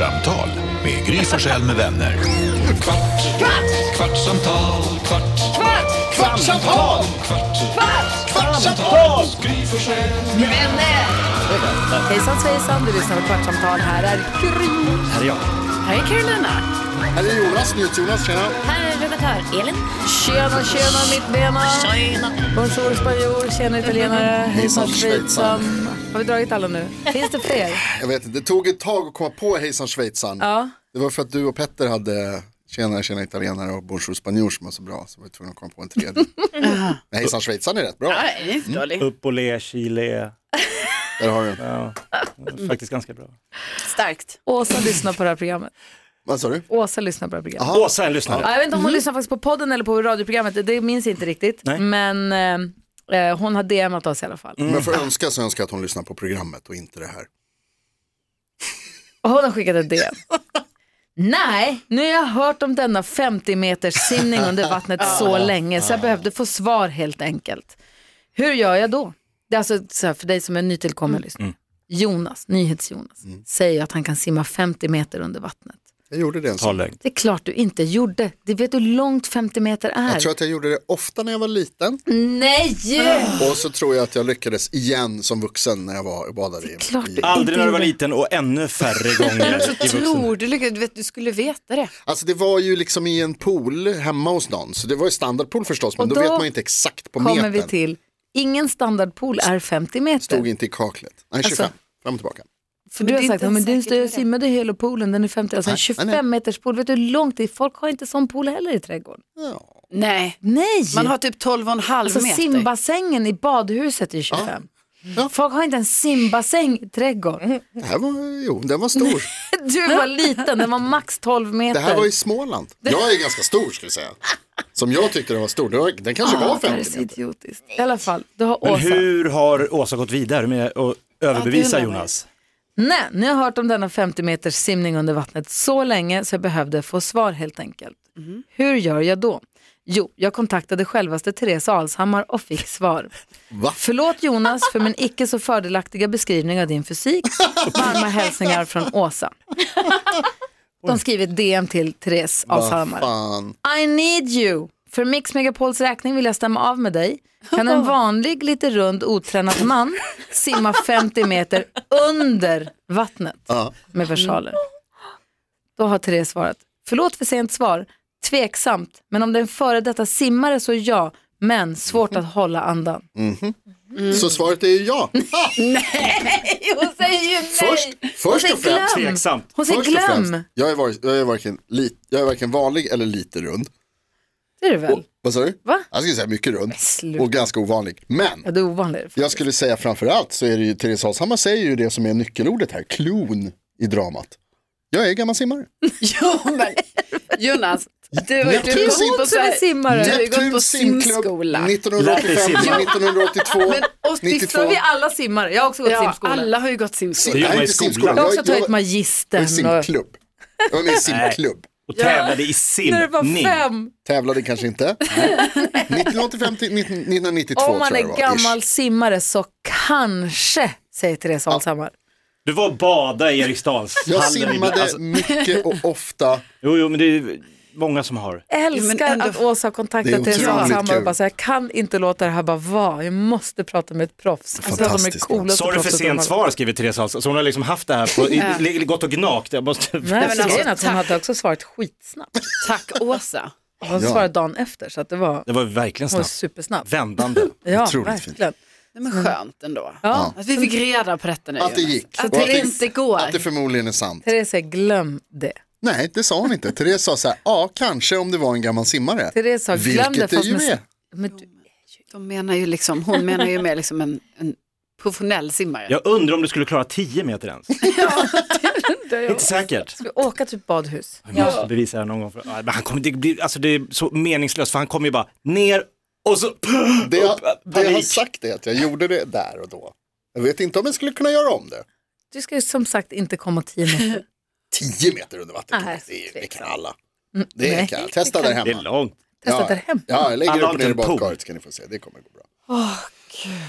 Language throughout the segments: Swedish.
Kvartsamtal med Gry Forssell med vänner. Kvart, kvart, kvartsamtal, kvart, kvart, kvartsamtal, kvart, kvart, kvartsamtal, Gry Forssell med vänner. Hejsan svejsan, du lyssnar på Kvartsamtal. Här är Gry. Här är jag. Här är Carolina. Här är Jonas, NyhetsJonas, tjena. Här är redaktör Elin. Tjena, tjena mittbena. Tjena. Bonjour spanjor, tjena italienare. Hejsan schweizan. Har vi dragit alla nu? Finns det fler? Jag vet inte, det tog ett tag att komma på hejsan schweizan. Ja. Det var för att du och Petter hade tjena, tjena italienare och bonjour spanjor som var så bra. Så var vi tvungna att komma på en tredje. Men hejsan schweizan är rätt bra. Ja, det är inte dålig. Upp och le, Chile. Där har du. Ja, faktiskt ganska bra. Starkt. Åsa lyssnar på det här programmet. Vad sa du? Åsa lyssnar på det här programmet. Aha. Åsa är en lyssnare. Ja, Jag vet inte om hon lyssnar faktiskt på podden eller på radioprogrammet, det minns jag inte riktigt. Nej. Men eh, eh, hon har DMat oss i alla fall. Om jag får önska så önskar jag att hon lyssnar på programmet och inte det här. Och hon har skickat ett DM. Nej, nu har jag hört om denna 50 meters simning under vattnet så länge så jag behövde få svar helt enkelt. Hur gör jag då? Det är alltså så här, för dig som är nytillkommen lyssnare. Jonas, NyhetsJonas, säger att han kan simma 50 meter under vattnet. Jag gjorde det en sån. Det är klart du inte gjorde. Det vet du hur långt 50 meter är. Jag tror att jag gjorde det ofta när jag var liten. Nej! Och så tror jag att jag lyckades igen som vuxen när jag var och badade i. klart du- Aldrig när du var liten och ännu färre gånger i vuxen. Tror du, lyckades- du, vet, du skulle veta det. Alltså det var ju liksom i en pool hemma hos någon. Så det var ju standardpool förstås. Men då, då vet man ju inte exakt på metern. Kommer vi till, ingen standardpool är 50 meter. Stod inte i kaklet. Nej, 25. Alltså- Fram och tillbaka. För Men du det har är sagt, ja, men du det. simmade hela poolen, den är 50, alltså en Nej, 25 nej. meters pool, vet du hur långt det är? Folk har inte sån pool heller i trädgården. Nej, Nej! man har typ 12,5 alltså meter. simbassängen i badhuset är 25. Ja. Folk har inte en simbassäng i trädgården. Det här var, jo, den var stor. Du var liten, den var max 12 meter. Det här var i Småland. Jag är ganska stor skulle jag säga. Som jag tyckte den var stor. Den, kanske Ah, var det här är 50 så meter. idiotiskt. I alla fall, du har Men Åsa. hur har Åsa gått vidare med att överbevisa man. Jonas? Nej, nu har jag hört om denna 50 meters simning under vattnet så länge så jag behövde få svar helt enkelt. Hur gör jag då? Jo, jag kontaktade självaste Therese Alshammar och fick svar. Va? Förlåt Jonas för min icke så fördelaktiga beskrivning av din fysik. Varma hälsningar från Åsa. De skriver ett DM till Therese Alshammar. I need you. För Mix Megapols räkning vill jag stämma av med dig. Kan en vanlig, lite rund, otränad man simma 50 meter under vattnet Ja. med versaler? Då har Therese svarat, förlåt för sent svar, tveksamt, men om det är en före detta simmare så ja, men svårt att hålla andan. Så svaret är ju ja. Hon säger ju nej! Först, först säger och främst. Tveksamt. Hon säger glöm. främst, jag är, var, jag, är varken jag är varken vanlig eller lite rund. Det är det väl? Vad sa du? Va? Jag skulle säga mycket rund och ganska ovanlig. Men Ja, det är ovanligare. jag skulle säga framförallt så är det ju Therese Alshammar säger ju det som är nyckelordet här, klon i dramat. Jag är gammal simmare. Jo, men Jonas, du har ju gått på simmare. Du gått på simskola. 1985 Lär dig 1982, Men, och Visst 92. var vi alla simmare? Jag har också gått Ja, simskola. alla har ju gått simskola. Jag har också tagit magistern. Jag är Och... simklubb. Jag var med i simklubb. Och tävlade i När det var simning. fem. Tävlade kanske inte. 1985 till 1992 Om man är var. gammal ish. simmare så kanske, säger Therese Alshammar. Du var och bada i Eriksdalshallen. Jag simmade Alltså, mycket och ofta. jo, jo, men det är många som har. Älskar ändå- att Åsa har Det kontaktat är Therese Alshammar och bara säger jag kan inte låta det här bara vara. Jag måste prata med ett proffs. Alltså, de är Sorry för sent svar skriver Therese alltså. Så hon har liksom haft det här, på, i, li- gått och gnagt. Jag måste... Nej, men så alltså, grejen är att hon tack. hade också svarat skitsnabbt. Tack Åsa. Hon Ja. svarade dagen efter så att det var, Det var verkligen hon var snabbt. supersnabb. Vändande. Ja, Otroligt fint. verkligen. Nej, men skönt ändå. Ja. Att vi fick reda på detta nu Att det gick. Att att det- inte går. Att det förmodligen är sant. Therese, glöm det. Nej, det sa hon inte. Therese sa så här, ja kanske om det var en gammal simmare. Therese sa, glöm det. Vilket det Fast ju med... är. Men du, De menar ju liksom, hon menar ju mer liksom en, en professionell simmare. Jag undrar om du skulle klara 10 meter ens. Inte säkert. ska vi åka till ett badhus? Jag måste bevisa det här någon gång. För, men han kommer, det, blir, alltså det är så meningslöst för han kommer ju bara ner och så Det jag, upp, det jag har sagt är att jag gjorde det där och då. Jag vet inte om jag skulle kunna göra om det. Du ska ju som sagt inte komma tio meter. 10 meter under vattnet, Nej, det, det kan alla. Det nej, kan. Testa där Det är hemma. långt. Testa ja, där hemma. Ja, jag lägger upp ner i badkaret ska ni få se. Det kommer gå bra.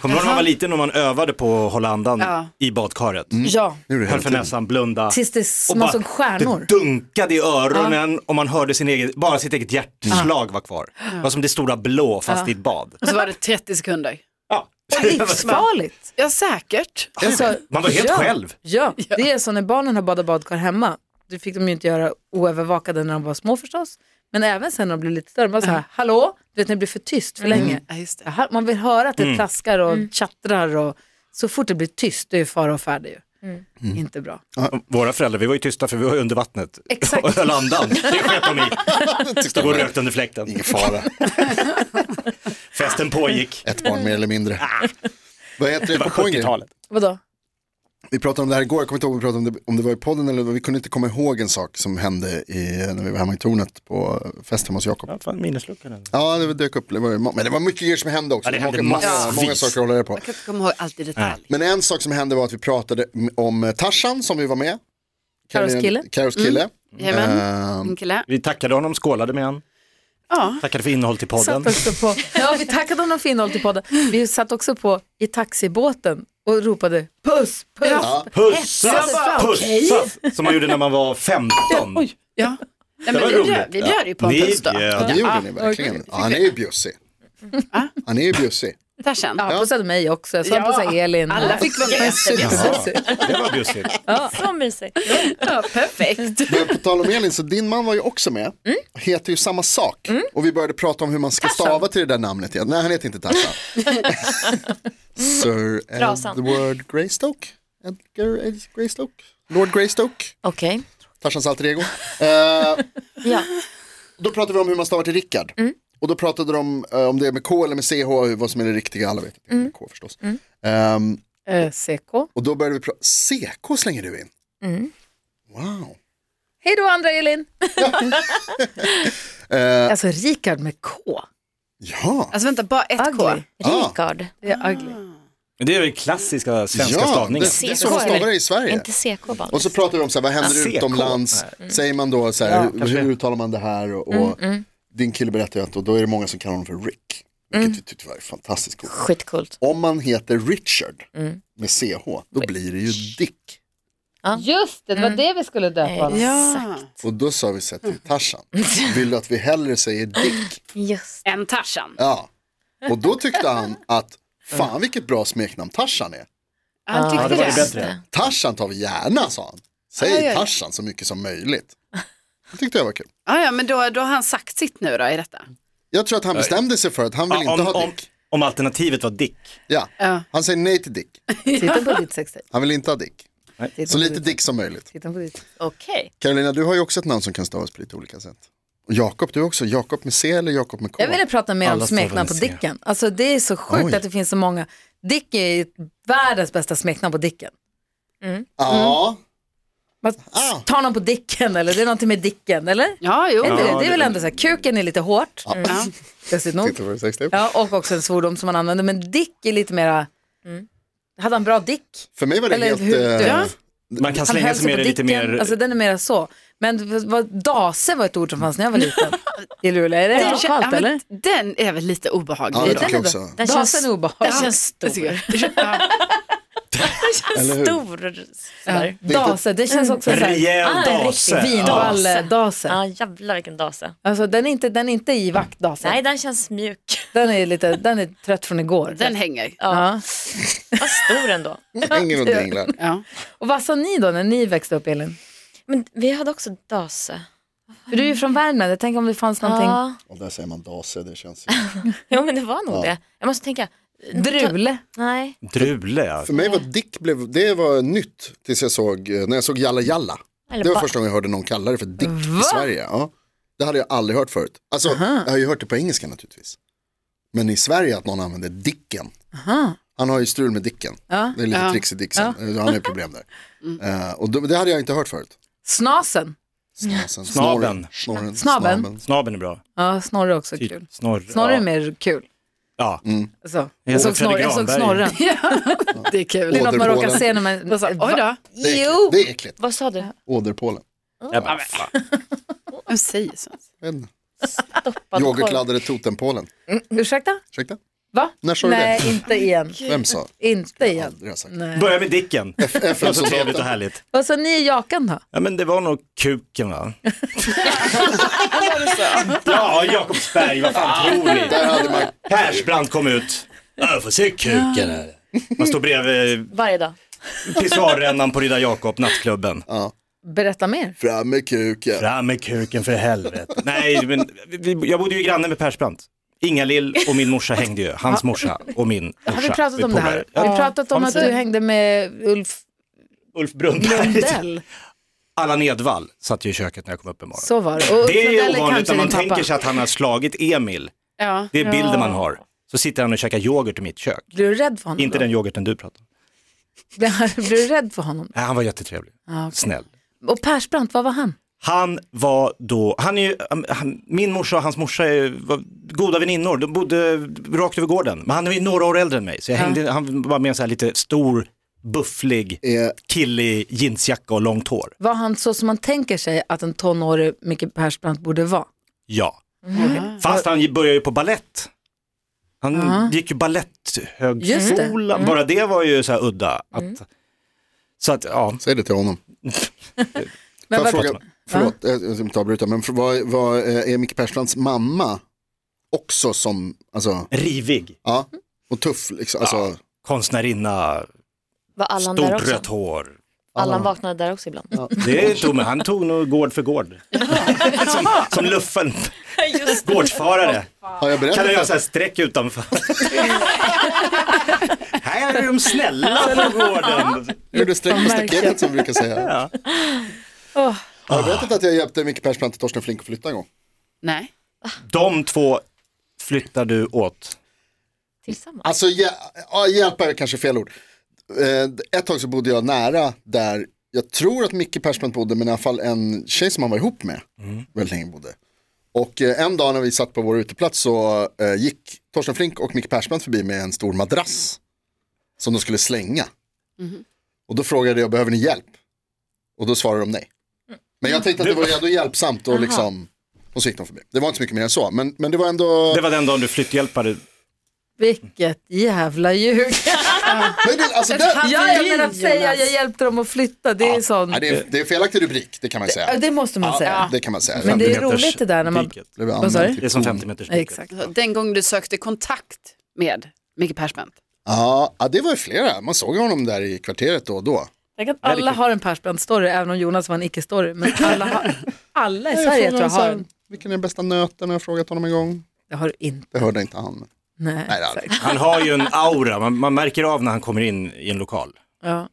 Kommer du ihåg när man var liten och man övade på att hålla andan Ja. i badkaret? Ja, är det Höll för näsan, blunda. tills det bara- som stjärnor. Det dunkade i öronen och man hörde sin egen, bara sitt eget hjärtslag var kvar. Det var som det stora blå fast i ett bad. Och så var det 30 sekunder. Livsfarligt. Ja, säkert. Alltså, Man var helt ja. själv. Ja, det är så när barnen har badat badkar hemma. Det fick de ju inte göra oövervakade när de var små förstås. Men även sen när de blir lite större. Man så här, hallå, du vet när det blir för tyst för länge. Ja, just det. Jaha, Man vill höra att det plaskar och tjattrar och så fort det blir tyst, det är fara och färde ju. Inte bra. Våra föräldrar, vi var ju tysta för vi var under vattnet. Exakt. Och höll andan. Det sket de i. Stod och rökte under fläkten. Ingen fara, Festen pågick. ett barn mer eller mindre. Vad heter det, Det var på en grej. 70-talet. Vadå? Vi pratade om det här igår, jag kommer inte ihåg om vi pratade om det, om det var i podden eller vi kunde inte komma ihåg en sak som hände i, när vi var hemma i tornet på fest hemma hos Jakob. Ja, fan, minnesluckan. Ja, det dök upp, det var, men det var mycket grejer som hände också. Ja, det hände många, massvis. många saker att hålla det på. Jag kan inte komma ihåg allt i detalj. Men en sak som hände var att vi pratade om Tarzan som vi var med. Karos kille. Karos kille. Jajamän, Ehm, min kille. Vi tackade honom, skålade med han. Ja, Tackade för innehåll till podden. Satt också på, ja, vi tackade honom för innehåll till podden. Vi satt också på i taxibåten och ropade puss, puss. ja, Pussas, pussas, som man gjorde när man var 15. ja. Nej, men var vi, roligt. bjöd, vi bjöd ju på en puss då. det gjorde ni verkligen. Ja, han är ju bjussig. Han är ju bjussig. Tarzan. Ja, pussade mig också. Jag sa Ja, pussade Elin. alla fick vara med. Det var bjussigt. Så mysigt. Ja, perfekt. Men på tal om Elin, så din man var ju också med. Heter ju samma sak. Och vi började prata om hur man ska stava till det där namnet igen. Nej, han heter inte Tarzan. Sir Trasan. Edward Greystoke? Edgar Greystoke? Lord Greystoke? Okej. Tarzans alter ego. Eh, Ja. då pratade vi om hur man stavar till Rickard. Och då pratade de om, eh, om det är med K eller med CH, vad som är det riktiga, alla vet att det är med K förstås. Ehm, Eh, CK. och då började vi prata, CK slänger du in? Wow. Hej då andra Elin. Eh, Alltså Rikard med K. ja, Alltså vänta, bara ett K. Ugly. Ah. Rikard. Det är ugly. Det är den klassiska svenska ja det, stavningen. det är så man stavar det i Sverige. Inte CK bara. Och så pratar vi om så här, vad händer CK? utomlands? Säger man då så här, Ja, hur, hur uttalar man det här? Och, och din kille berättade att och då är det många som kallar honom för Rick. Vilket vi tyckte var fantastiskt coolt. Skitcoolt. Om man heter Richard med CH, då blir det ju Dick. Just det, det var det vi skulle döpa honom. Ja. Och då sa vi så till Tarzan, vill du att vi hellre säger Dick? Just En Tarzan. Ja. Och då tyckte han att, fan vilket bra smeknamn Tarzan är. Han Ja, tyckte det var det. bättre. Tarzan tar vi gärna, sa han. Säg Ja, ja, ja. Tarzan så mycket som möjligt. Det tyckte jag var kul. Ja, ja, men då, då har han sagt sitt nu då i detta. Jag tror att han bestämde sig för att han vill Ja, inte om, ha om, Dick. om alternativet var Dick. Ja. Ja. Han säger nej till Dick. Titta på ditt sextape. Han vill inte ha Dick. Titta Så på lite ditt- Dick som möjligt. Titta på ditt. Okej. Carolina, du har ju också ett namn som kan stavas på lite olika sätt. Och Jakob, du också. Jakob med C eller Jakob med K? Jag ville prata mer om Alla stavar smeknamn på med C. Dicken. Alltså det är så sjukt Oj. att det finns så många. Dick är ju världens bästa smeknamn på Dicken. Ja. Man Ah. tar någon på Dicken eller det är någonting med Dicken eller? Ja, jo. Är inte det? Ja, det är väl det- ändå så här, kuken är lite hårt. Ja. På det sextape. Ja, och också en svordom som man använder. Men Dick är lite mera, hade han bra Dick? För mig var det Eller helt... hur- eh, Ja. Man kan slänga sig med det lite mer. Alltså den är mera så. Men vad- dase var ett ord som fanns när jag var liten. I Luleå, är det Den, lokalt ja, men eller? den är väl lite obehaglig. Ja, det Är tycker den jag det? också. Den Dasen känns, är den obehaglig. känns stor. Ja. Eller hur? Stor. Sådär. Dase, det känns också En rejäl ah, en dase. riktig vinballe-dase. Ja, jävlar vilken dase. Alltså den är inte, den är inte i vaktdasen. Nej, den känns mjuk. Den är lite, den är trött från igår. Den hänger. ja. Vad stor ändå. Hänger och dinglar. Ja. Och vad sa ni då när ni växte upp Elin? Men vi hade också dase. För du är ju från Värmland, jag tänker om det fanns någonting. Ja, Och där säger man dase, det känns... jo, men det var nog det. Jag måste tänka. Drule. Nej, Drule, ja. För mig var Dick, blev, det var nytt tills jag såg, eh, när jag såg Jalla Jalla. Eller Det var ba- första gången jag hörde någon kalla det för Dick i Sverige. Ja. Det hade jag aldrig hört förut. Alltså, jag har ju hört det på engelska naturligtvis. Men i Sverige att någon använder Dicken. Han har ju strul med Dicken. Ja. Det är lite Ja. tricks i Dicksen. Han har ju problem där. Eh, och då, det hade jag inte hört förut. Snasen. Snasen, Snaben. Snorren, Snaben. snaben. Snabeln är bra. Ja, Snorre är också Typ kul. Snorre. Snorre är ja. mer kul. Ja. Alltså, Jag jag, såg snorre, jag såg snorren. Det är kul. Det är något man råkar se när man... Vad sa- Oj då, Det är! Det är äckligt. vad sa du? Åderpålen. Jag bara, vem säger sånt? Yoghurtladdade totempålen. Ursäkta? Ursäkta? Va? När sa du Nej, det? inte igen. Vem sa? Inte igen. Aldrig har sagt. Nej. Börja med Dicken. Det var så trevligt och härligt. Vad sa ni i Jakan då? Ja men det var nog kuken va? ja, Jakobsberg, vad fan tror ni? Där hade man, Persbrandt kom ut. Jag får se kuken här. Man står bredvid Varje dag. pissoarrännan på Ridda Jakob, nattklubben. Berätta mer. fram med kuken. Fram med kuken för helvete. Nej, men vi, jag bodde ju granne med Persbrandt. Inga-Lill och min morsa hängde ju, hans morsa och min morsa. Har vi pratat om det här? Ja, Har vi pratat om att du hängde med Ulf Ulf Brunnberg. Lundell? Allan Edwall satt ju i köket när jag kom upp en morgon. Så var det. Och Det är ju ovanligt när man pappa. tänker sig att han har slagit Emil. Ja. Det är bilden man har. Så sitter han och käkar yoghurt i mitt kök. Blir du rädd för honom Inte då? den yoghurten du pratar om. Blir, du rädd för honom? Nej, han var jättetrevlig. Ja, okej. Snäll. Och Persbrandt, vad var han? Han var då, han är ju, han, min morsa och hans morsa är, var goda väninnor, de bodde rakt över gården. Men han är ju några år äldre än mig, så jag hängde, han var med en så här lite stor, bufflig kille i jeansjacka och långt hår. Var han så som man tänker sig att en tonårig Micke Persbrandt borde vara? Ja. Fast han började ju på ballett. Han Ja. gick ju baletthögskola, det. bara det var ju så här udda. Att, Så att, ja. säg det till honom. Men Får jag fråga, förlåt, eh, jag ska inte avbryta, men vad, vad, eh, är Micke Persbrandts mamma också som, alltså, Rivig, ja, och tuff liksom, alltså, konstnärinna, Var Allan där stort också? rött hår. Allan vaknade där också ibland. Det tog mig, han tog nog gård för gård. som, som luffen, gårdsfarare. har jag Kan berättat jag göra så här streck utanför? här är de snälla på gården. Gjorde streck på staketet som vi brukar säga. Ja. Åh, Har jag berättat att jag hjälpte Micke Persbrandt och Torsten Flink att flytta en gång? Nej. De två flyttar du åt. Tillsammans. Alltså, ja, hjälpa är kanske fel ord. Eh, Ett tag så bodde jag nära där, jag tror att Micke Persbrandt bodde, men i alla fall en tjej som han var ihop med väldigt länge bodde. Och eh, en dag när vi satt på vår uteplats så eh, gick Torsten Flink och Micke Persbrandt förbi med en stor madrass som de skulle slänga. Och då frågade jag, behöver ni hjälp? Och då svarade de nej. Men jag tänkte att det var ändå hjälpsamt och liksom, och så gick de förbi. Det var inte så mycket mer än så, men, men det var ändå, Det var den dagen du flytthjälpade. vilket jävla ljug. men det, alltså, det, Ja, jag menar att säga jag hjälpte dem att flytta, det är sån... nej, det, är, det är felaktig rubrik, det kan man säga. det måste man säga. Det kan man säga. Men det är 50 meters roligt det där när man... diket. Blev Vad sa du? anmäld Det är som till 50 meters. Exakt. Den gång du sökte kontakt med Micke Persbrandt. Ja, ja, det var ju flera. Man såg honom där i kvarteret då och då. Tänk att alla har en Persbrandt-story, även om Jonas var en icke-story. Men alla, har, alla i Sverige tror jag har en. Vilken är den bästa nöten? har Jag frågat honom en gång. Det har du inte. Det hörde inte han. Nej, Nej, exakt. Han har ju en aura, man, man märker av när han kommer in i en lokal. Ja.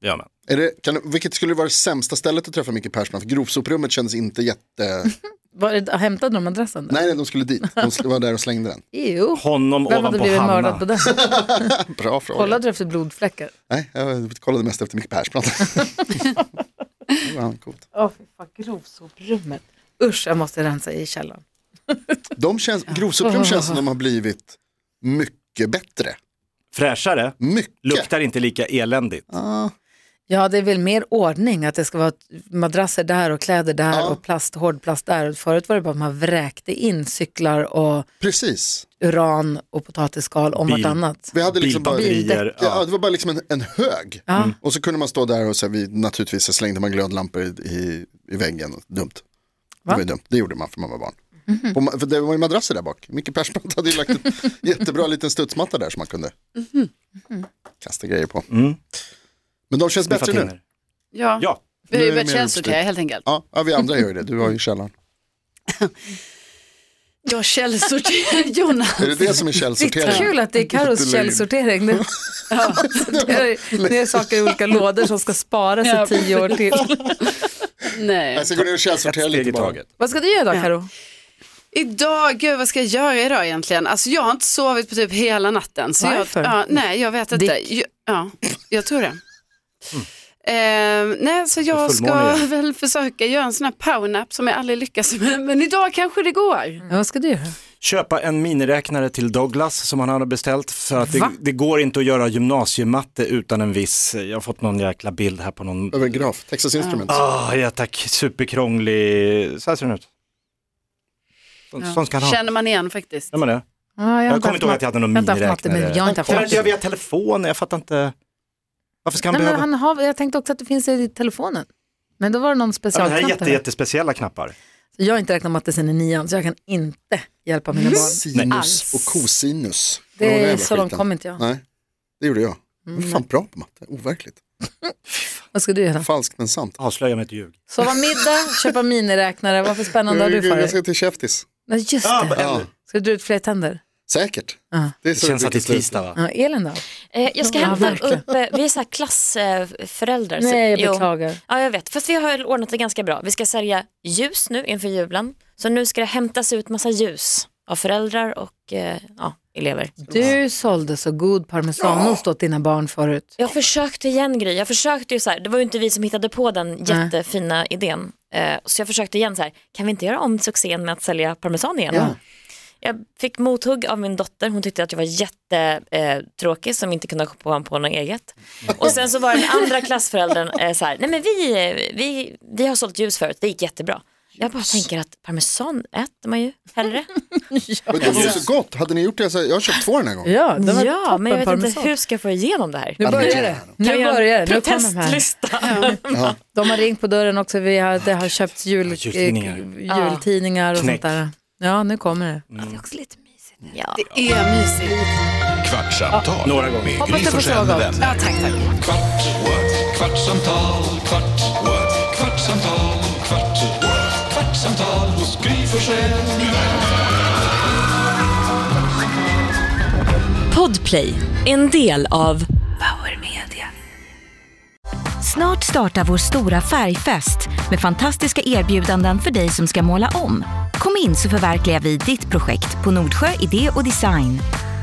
Det gör man. Är det, kan, vilket skulle vara det sämsta stället att träffa Micke Persbrandt? För grovsoprummet kändes inte jätte... Var det, hämtade de adressen? Där? nej, nej, de skulle dit. De var där och slängde den. Jo. Honom Vem hade ovanpå blivit Hanna. mördad på den? Bra fråga. Kollade du efter blodfläckar? Nej, jag kollade mest efter Micke Persbrandt. det var han coolt. Åh, fy fan, grovsoprummet. Usch, jag måste rensa i källaren. De känns, grovsoprum känns som de har blivit mycket bättre. Fräschare, Mycket. luktar inte lika eländigt. Ah, Ja, det är väl mer ordning att det ska vara madrasser där och kläder där Ja. och plast, hårdplast där. Förut var det bara att man vräkte in cyklar och precis. uran och potatisskal Bil. vartannat. Vi hade liksom bara... Ja, Ja. det var bara liksom en, en hög. Ja. Och så kunde man stå där och så här, vi, naturligtvis så slängde man glödlampor i, i, i väggen. Dumt. Det Va? var ju dumt. Det gjorde man för man var barn. På, ma- för det var ju madrasser där bak. Micke Persbrandt hade ju lagt en jättebra liten studsmatta där som man kunde kasta grejer på. Men de känns bättre nu. Ja, Ja, vi har nu är börjat mer källsortera uppstyrt. helt enkelt. Ja, ja, vi andra gör ju det. Du har ju källaren. Jag källsorterar Jonas. Är det det som är Det är källsortering? kul att det är Carros källsortering. Det, ja, ner saker i olika lådor som ska sparas i tio år till. Nej. Jag ska gå ner och källsortera lite i bara. Vad ska du göra då, Karo? Idag, gud vad ska jag göra idag egentligen? Alltså jag har inte sovit på typ hela natten. Så Varför? Jag, ja, nej, jag vet inte. Jag, ja, jag tror det. Eh, nej, så jag ska väl försöka göra en sån här powernap som jag aldrig lyckas med. Men idag kanske det går. Ja, vad ska du göra? Köpa en miniräknare till Douglas som han hade beställt för att det, det går inte att göra gymnasiematte utan en viss, jag har fått någon jäkla bild här på någon, Över en graf, Texas Instruments. ah ja tack, superkrånglig, så här ser den ut. Sånt, han ha. Känner man igen faktiskt. Gör man det? Ja, jag, Jag inte kommer inte ihåg att jag hade någon jag har inte haft matte, miniräknare. men Jag har inte haft Kan man matte. inte göra via telefon? Jag fattar inte. Varför ska han Nej, men behöva? han har, jag tänkte också att det finns i telefonen. Men då var det någon Ja, men det här är specialknapp. jätte, jättespeciella knappar. Jag har inte räknat matte sen i nian så jag kan inte hjälpa mina barn. Sinus Alls. och kosinus. Det är så långt kom inte jag. Nej, det gjorde jag. Jag är fan bra på matte, overkligt. Vad ska du göra? Falskt men sant. Avslöja med ett ljug. Sova middag, köpa miniräknare. Vad för spännande har du för Jag dig? ska till käftis. Nej, just det. Ja, Ska du dra ut fler tänder? Säkert. Ja. Det, är Det känns att det är tisdag va? Ja, Elin då? Eh, jag ska Ja, hämta verkligen. upp, eh, vi är så här klassföräldrar. Nej, jag jo. beklagar. Ja, jag vet. Fast vi har ordnat det ganska bra. Vi ska sälja ljus nu inför julen. Så nu ska det hämtas ut massa ljus av föräldrar och eh, ja, elever. Du sålde så god parmesanost åt dina barn förut. Jag försökte igen Gry, jag försökte ju så här, det var ju inte vi som hittade på den jättefina idén. Eh, så jag försökte igen så här, kan vi inte göra om succén med att sälja parmesan igen? Ja. Jag fick mothugg av min dotter, hon tyckte att jag var jättetråkig eh, tråkig som inte kunde komma på något eget. Och sen så var den andra klassföräldern eh, så här, nej men vi, vi, vi har sålt ljus förut, det gick jättebra. Jag bara tänker att parmesan äter man ju hellre. Men det är ju så gott. Hade ni gjort det, så jag har köpt två den här gången. Ja, det var Ja, men jag vet parmesan. inte hur ska jag få igenom det här. Nu börjar det. Nu börjar det. de protestlista? De har ringt på dörren också. Vi har, det har köpts jul, jultidningar. eh, jultidningar och Knäck. sånt där. Ja, nu kommer det. Det är också lite mysigt. Ja. Det är mysigt. Kvartsamtal några gånger. med Hoppas Gry det får Forssell med så gott. vänner. Ja, tack, tack. Kvart, what? kvartsamtal, kvart, what? kvartsamtal, kvart, what? kvartsamtal hos Gry Forssell med vänner. Podplay, en del av Power Media. Snart startar vår stora färgfest med fantastiska erbjudanden för dig som ska måla om. Kom in så förverkligar vi ditt projekt på Nordsjö Idé och Design.